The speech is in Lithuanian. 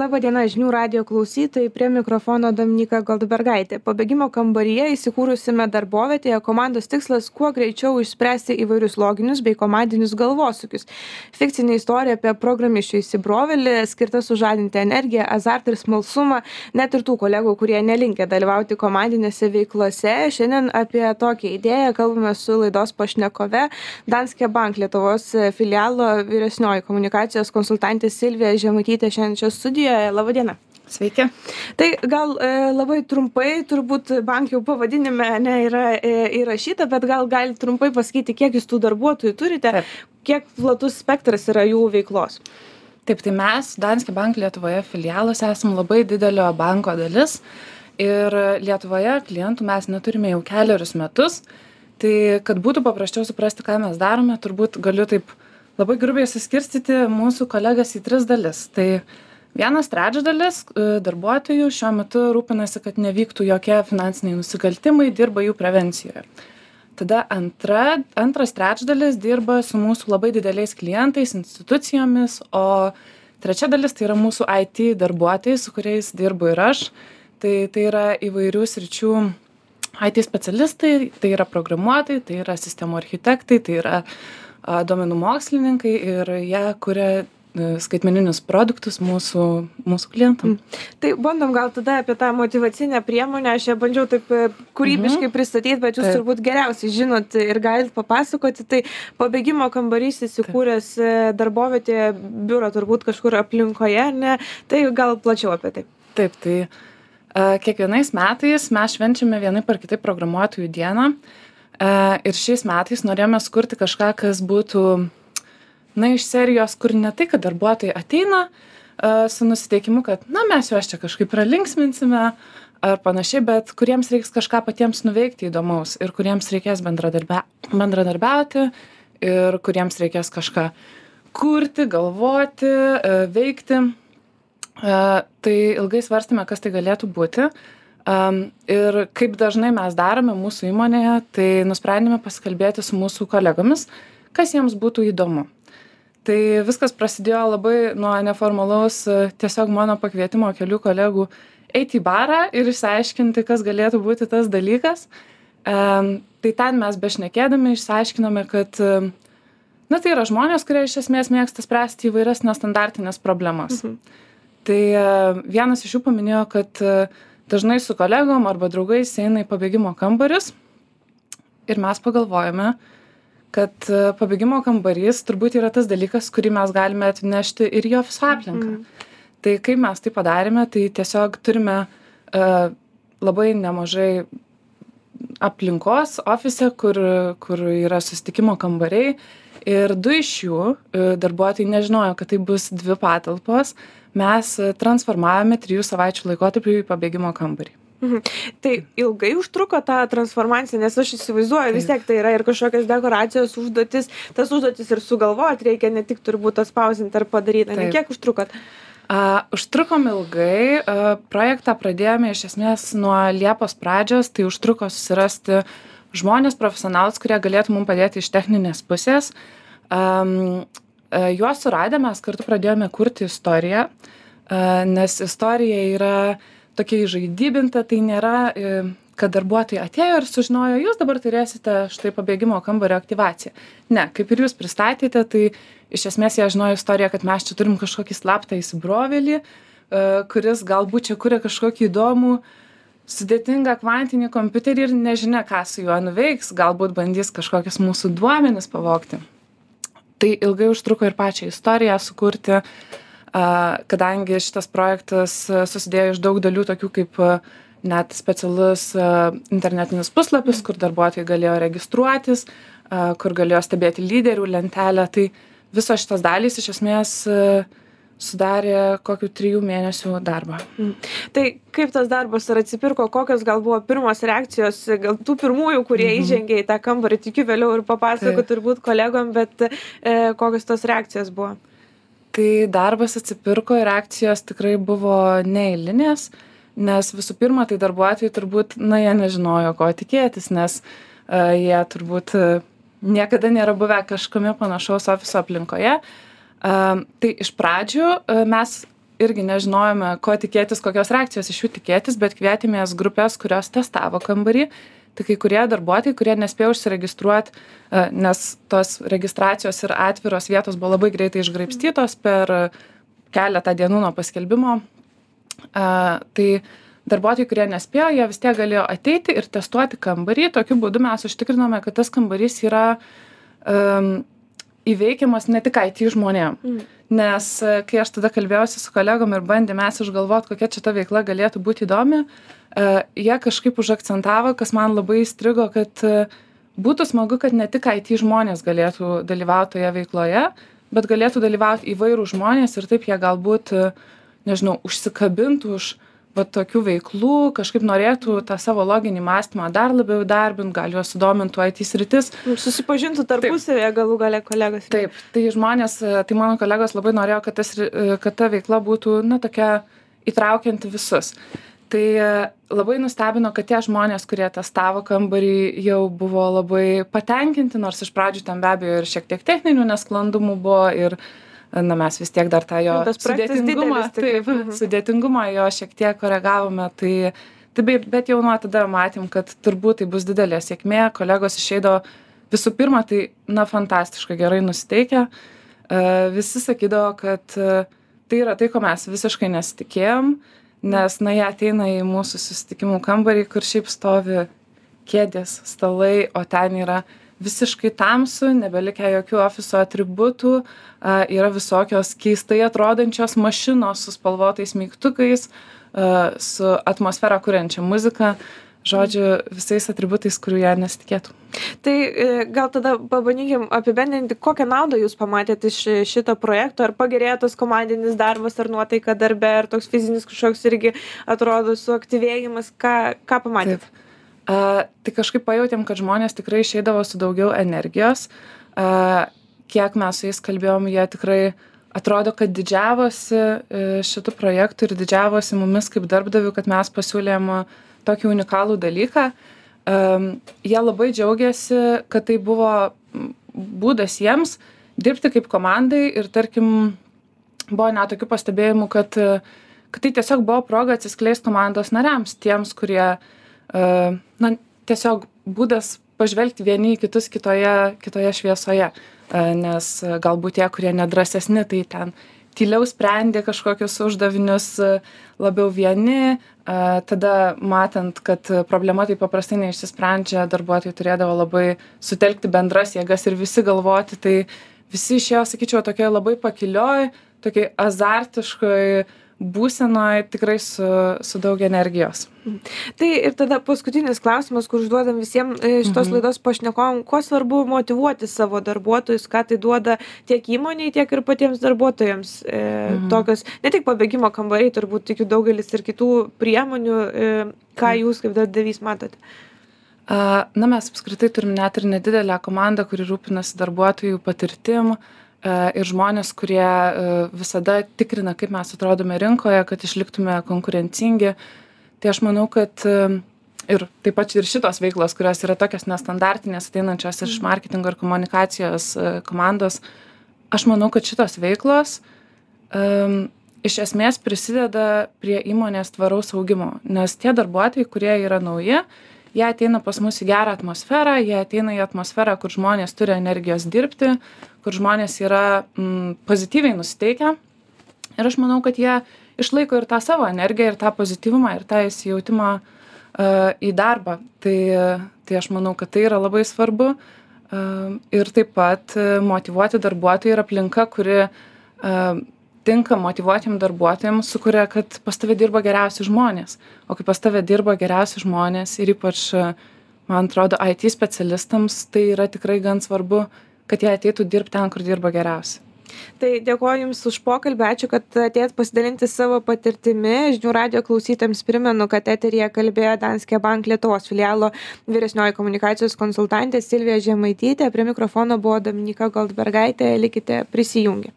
Labadiena žinių radio klausytojai, prie mikrofono Dominika Goldbergaitė. Pabėgimo kambaryje įsikūrusime darbovietėje komandos tikslas kuo greičiau išspręsti įvairius loginius bei komandinius galvosukius. Fikcinė istorija apie programišių įsibrovelį, skirta sužadinti energiją, azartą ir smalsumą, net ir tų kolegų, kurie nelinkė dalyvauti komandinėse veiklose. Šiandien apie tokią idėją kalbame su laidos pašnekove Danske Bank Lietuvos filialo vyresnioji komunikacijos konsultantė Silvija Žemaitytė šiandien čia studijoje studijoje. Labadiena. Sveiki. Tai gal e, labai trumpai, turbūt bankių pavadinime ne, yra e, įrašyta, bet gal gali trumpai pasakyti, kiek jūs tų darbuotojų turite, Taip. kiek platus spektras yra jų veiklos. Taip, tai mes, Danske Bank Lietuvoje filialas, esame labai didelio banko dalis ir Lietuvoje klientų mes neturime jau keliarius metus. Tai kad būtų paprasčiau suprasti, ką mes darome, turbūt galiu taip labai grubiai suskirstyti mūsų kolegas į tris dalis. Tai vienas trečdalis e, darbuotojų šiuo metu rūpinasi kad nevyktų jokie finansiniai nusikaltimai dirba jų prevencijoje. Tada antra antras trečdalis dirba su mūsų labai dideliais klientais institucijomis o trečia dalis tai yra mūsų it darbuotojai su kuriais dirbu ir aš. Tai tai yra įvairių sričių it specialistai tai yra programuotojai tai yra sistemų architektai tai yra duomenų mokslininkai ir jie kuria skaitmeninius produktus mūsų, mūsų klientam. Mm. Tai bandom gal tada apie tą motivacinę priemonę, aš ją bandžiau taip e, kūrybiškai mhm. pristatyti, bet jūs taip. turbūt geriausiai žinot ir galite papasakoti. Tai pabėgimo kambarys įsikūręs e, darbovietėje, biuro turbūt kažkur aplinkoje, ne? Tai gal plačiau apie tai. Taip, tai kiekvienais metais mes švenčiame vienai par kitai programuotojų dieną. Ir šiais metais norėjome skurti kažką, kas būtų na iš serijos kur ne tai kad darbuotojai ateina a, su nusiteikimu kad na mes juos čia kažkaip pralinksminsime ar panašiai bet kuriems reiks kažką patiems nuveikti įdomaus ir kuriems reikės bendradarbia bendradarbiauti ir kuriems reikės kažką kurti galvoti a, veikti. A, tai ilgai svarstėme kas tai galėtų būti. Um, ir kaip dažnai mes darome mūsų įmonėje, tai nusprendėme pasikalbėti su mūsų kolegomis, kas jiems būtų įdomu tai viskas prasidėjo labai nuo neformalaus tiesiog mano pakvietimo kelių kolegų eiti į barą ir išsiaiškinti, kas galėtų būti tas dalykas. Tai ten mes bešnekėdami išsiaiškinome, kad na, tai yra žmonės, kurie iš esmės mėgsta spręsti įvairias nestandartinės problemas. Mhm. Tai vienas iš jų paminėjo, kad dažnai su kolegom arba draugais eina į pabėgimo kambarius ir mes pagalvojame, kad e, pabėgimo kambarys turbūt yra tas dalykas, kurį mes galime atnešti ir į ofiso aplinką. Mm. Tai kaip mes tai padarėme, tai tiesiog turime uh, labai nemažai aplinkos ofise, kur, kur yra sustikimo kambariai. Ir du iš jų uh, darbuotojai nežinojo, kad tai bus dvi patalpos. Mes transformavome trijų savaičių laikotarpį į pabėgimo kambarį. Mhm. Tai ilgai užtruko ta transformacija, nes aš įsivaizduoju, vis tiek tai yra ir kažkokios dekoracijos užduotis, tas užduotis ir sugalvoti reikia, ne tik turbūt atspausinti ar padaryti. Ne, kiek užtrukot? Uh, užtrukom ilgai, uh, projektą pradėjome iš esmės nuo Liepos pradžios, tai užtruko susirasti žmonės profesionalus, kurie galėtų mums padėti iš techninės pusės. Um, uh, juos suradę mes kartu pradėjome kurti istoriją, uh, nes istorija yra uh, tokia įžaidybinta tai nėra e, kad darbuotojai atėjo ir sužinojo jūs dabar turėsite štai pabėgimo kambario aktyvaciją. Ne kaip ir jūs pristatėte tai iš esmės jie žinojo istoriją kad mes čia turim kažkokį slaptą įsibrovėlį e, kuris galbūt čia kuria kažkokį įdomų sudėtingą kvantinį kompiuterį ir nežinia ką su juo nuveiks galbūt bandys kažkokius mūsų duomenis pavogti. Tai ilgai užtruko ir pačią istoriją sukurti kadangi šitas projektas susidėjo iš daug dalių, tokių kaip net specialus internetinis puslapis, kur darbuotojai galėjo registruotis, kur galėjo stebėti lyderių lentelę, tai visos šitos dalys iš esmės sudarė kokių trijų mėnesių darbą. Mm. Tai kaip tas darbas ar atsipirko, kokios gal buvo pirmos reakcijos, gal tų pirmųjų, kurie mhm. įžengė į tą kambarį, tikiu vėliau ir papasakoti turbūt kolegom, bet e, kokios tos reakcijos buvo? Tai darbas atsipirko ir reakcijos tikrai buvo neeilinės nes visų pirma tai darbuotojai turbūt na jie nežinojo ko tikėtis nes a, jie turbūt a, niekada nėra buvę kažkame panašaus ofiso aplinkoje. A, tai iš pradžių a, mes irgi nežinojome ko tikėtis kokios reakcijos iš jų tikėtis bet kvietėmės grupes kurios testavo kambarį tai kai kurie darbuotojai kurie nespėjo užsiregistruot e, nes tos registracijos ir atviros vietos buvo labai greitai išgraibstytos per keletą dienų nuo paskelbimo. E, tai darbuotojai kurie nespėjo jie vis tiek galėjo ateiti ir testuoti kambarį. Tokiu būdu mes užtikrinome kad tas kambarys yra įveikiamas ne tik it žmonėm mm. nes e, kai aš tada kalbėjausi su kolegom ir bandėm mes išgalvot kokia čia ta veikla galėtų būti įdomi uh, jie kažkaip užakcentavo kas man labai įstrigo kad uh, būtų smagu kad ne tik it žmonės galėtų dalyvaut toje veikloje bet galėtų dalyvaut įvairūs žmonės ir taip jie galbūt uh, nežinau užsikabintų už va tokių veiklų kažkaip norėtų tą savo loginį mąstymą dar labiau įdarbint gal juos sudomintų it sritis. Susipažintų tarpusavyje galų gale kolegos. Taip tai žmonės tai mano kolegos labai norėjo kad tas kad ta veikla būtų na tokia įtraukianti visus. Tai labai nustebino kad tie žmonės kurie testavo kambarį jau buvo labai patenkinti nors iš pradžių ten be abejo ir šiek tiek techninių nesklandumų buvo ir na mes vis tiek dar tą jo sudėtingumą taip. mhm. sudėtingumą jo šiek tiek koregavome tai tai bei bet jau nuo tada matėm kad turbūt tai bus didelė sėkmė. Kolegos išeidavo visų pirma tai na fantastiškai gerai nusiteikę. E, visi sakydavo kad e, tai yra tai ko mes visiškai nesitikėjom nes na jie ateina į mūsų susitikimų kambarį kur šiaip stovi kėdės stalai o ten yra visiškai tamsu nebelikę jokių ofiso atributų a yra visokios keistai atrodančios mašinos su spalvotais mygtukais a su atmosferą kuriančia muzika žodžiu visais atributais kurių jie nesitikėtų. Tai e, gal tada pabandykim apibendrinti kokią naudą jūs pamatėt iš šito projekto? Ar pagerėjo tas komandinis darbas ar nuotaika darbe ar toks fizinis kažkoks irgi atrodo suaktyvėjimas? Ką ką pamatėt a tai kažkaip pajautėm kad žmonės tikrai išeidavo su daugiau energijos. A kiek mes su jais kalbėjom jie tikrai atrodo kad didžiavosi e, šitu projektu ir didžiavosi mumis kaip darbdaviu kad mes pasiūlėm tokį unikalų dalyką. Am jie labai džiaugėsi kad tai buvo būdas jiems dirbti kaip komandai ir tarkim buvo net tokių pastebėjimų kad kad tai tiesiog buvo proga atsiskleist komandos nariams tiems kurie na tiesiog būdas pažvelgti vieni į kitus kitoje kitoje šviesoje. Nes galbūt tie kurie nedrąsesni tai ten tyliau sprendė kažkokius uždavinius labiau vieni. Tada matant kad problema taip paprastai neišsisprendžia darbuotojai turėdavo labai sutelkti bendras jėgas ir visi galvoti. Tai visi išėjo sakyčiau tokioj labai pakilioj tokioj azartiškoj būsenoj tikrai su su daug energijos tai ir tada paskutinis klausimas kur užduodam visiem e, šitos mhm. laidos pašnekovam kuo svarbu motyvuoti savo darbuotojus ką tai duoda tiek įmonei tiek ir patiems darbuotojams e, mhm. tokios ne tik pabėgimo kambariai turbūt tikiu daugelis ir kitų priemonių e, ką jūs kaip darbdavys matote na mes apskritai turim net ir nedidelę komandą kuri rūpinasi darbuotojų patirtim E, ir žmonės, kurie e, visada tikrina, kaip mes atrodome rinkoje, kad išliktume konkurencingi. Tai aš manau, kad e, ir taip pat ir šitos veiklos, kurios yra tokios nestandartinės, ateinančios iš mhm. marketingo ir komunikacijos komandos, aš manau, kad šitos veiklos um, iš esmės prisideda prie įmonės tvaraus augimo, nes tie darbuotojai, kurie yra nauji, jie ateina pas mus į gerą atmosferą, jie ateina į atmosferą, kur žmonės turi energijos dirbti, kur žmonės yra mm, pozityviai nusiteikę. Ir aš manau, kad jie išlaiko ir tą savo energiją, ir tą pozityvumą, ir tą įsijautimą uh, į darbą. Tai, tai aš manau, kad tai yra labai svarbu. Uh, ir taip pat uh, motivuoti darbuotojai ir aplinka, kuri uh, tinka motyvuotiem darbuotojam, sukuria, kad pas tave dirba geriausi žmonės. O kai pas tave dirba geriausi žmonės ir ypač, man atrodo, IT specialistams, tai yra tikrai gan svarbu kad jie ateitų dirbt ten, kur dirba geriausiai. Tai dėkuoju Jums už pokalbį, ačiū, kad atėjot pasidalinti savo patirtimi. Žinių radio klausytėms primenu, kad eterija kalbėjo Danske Bank Lietuvos filialo vyresnioji komunikacijos konsultantė Silvija Žemaitytė, prie mikrofono buvo Dominika Goldbergaitė, likite prisijungę.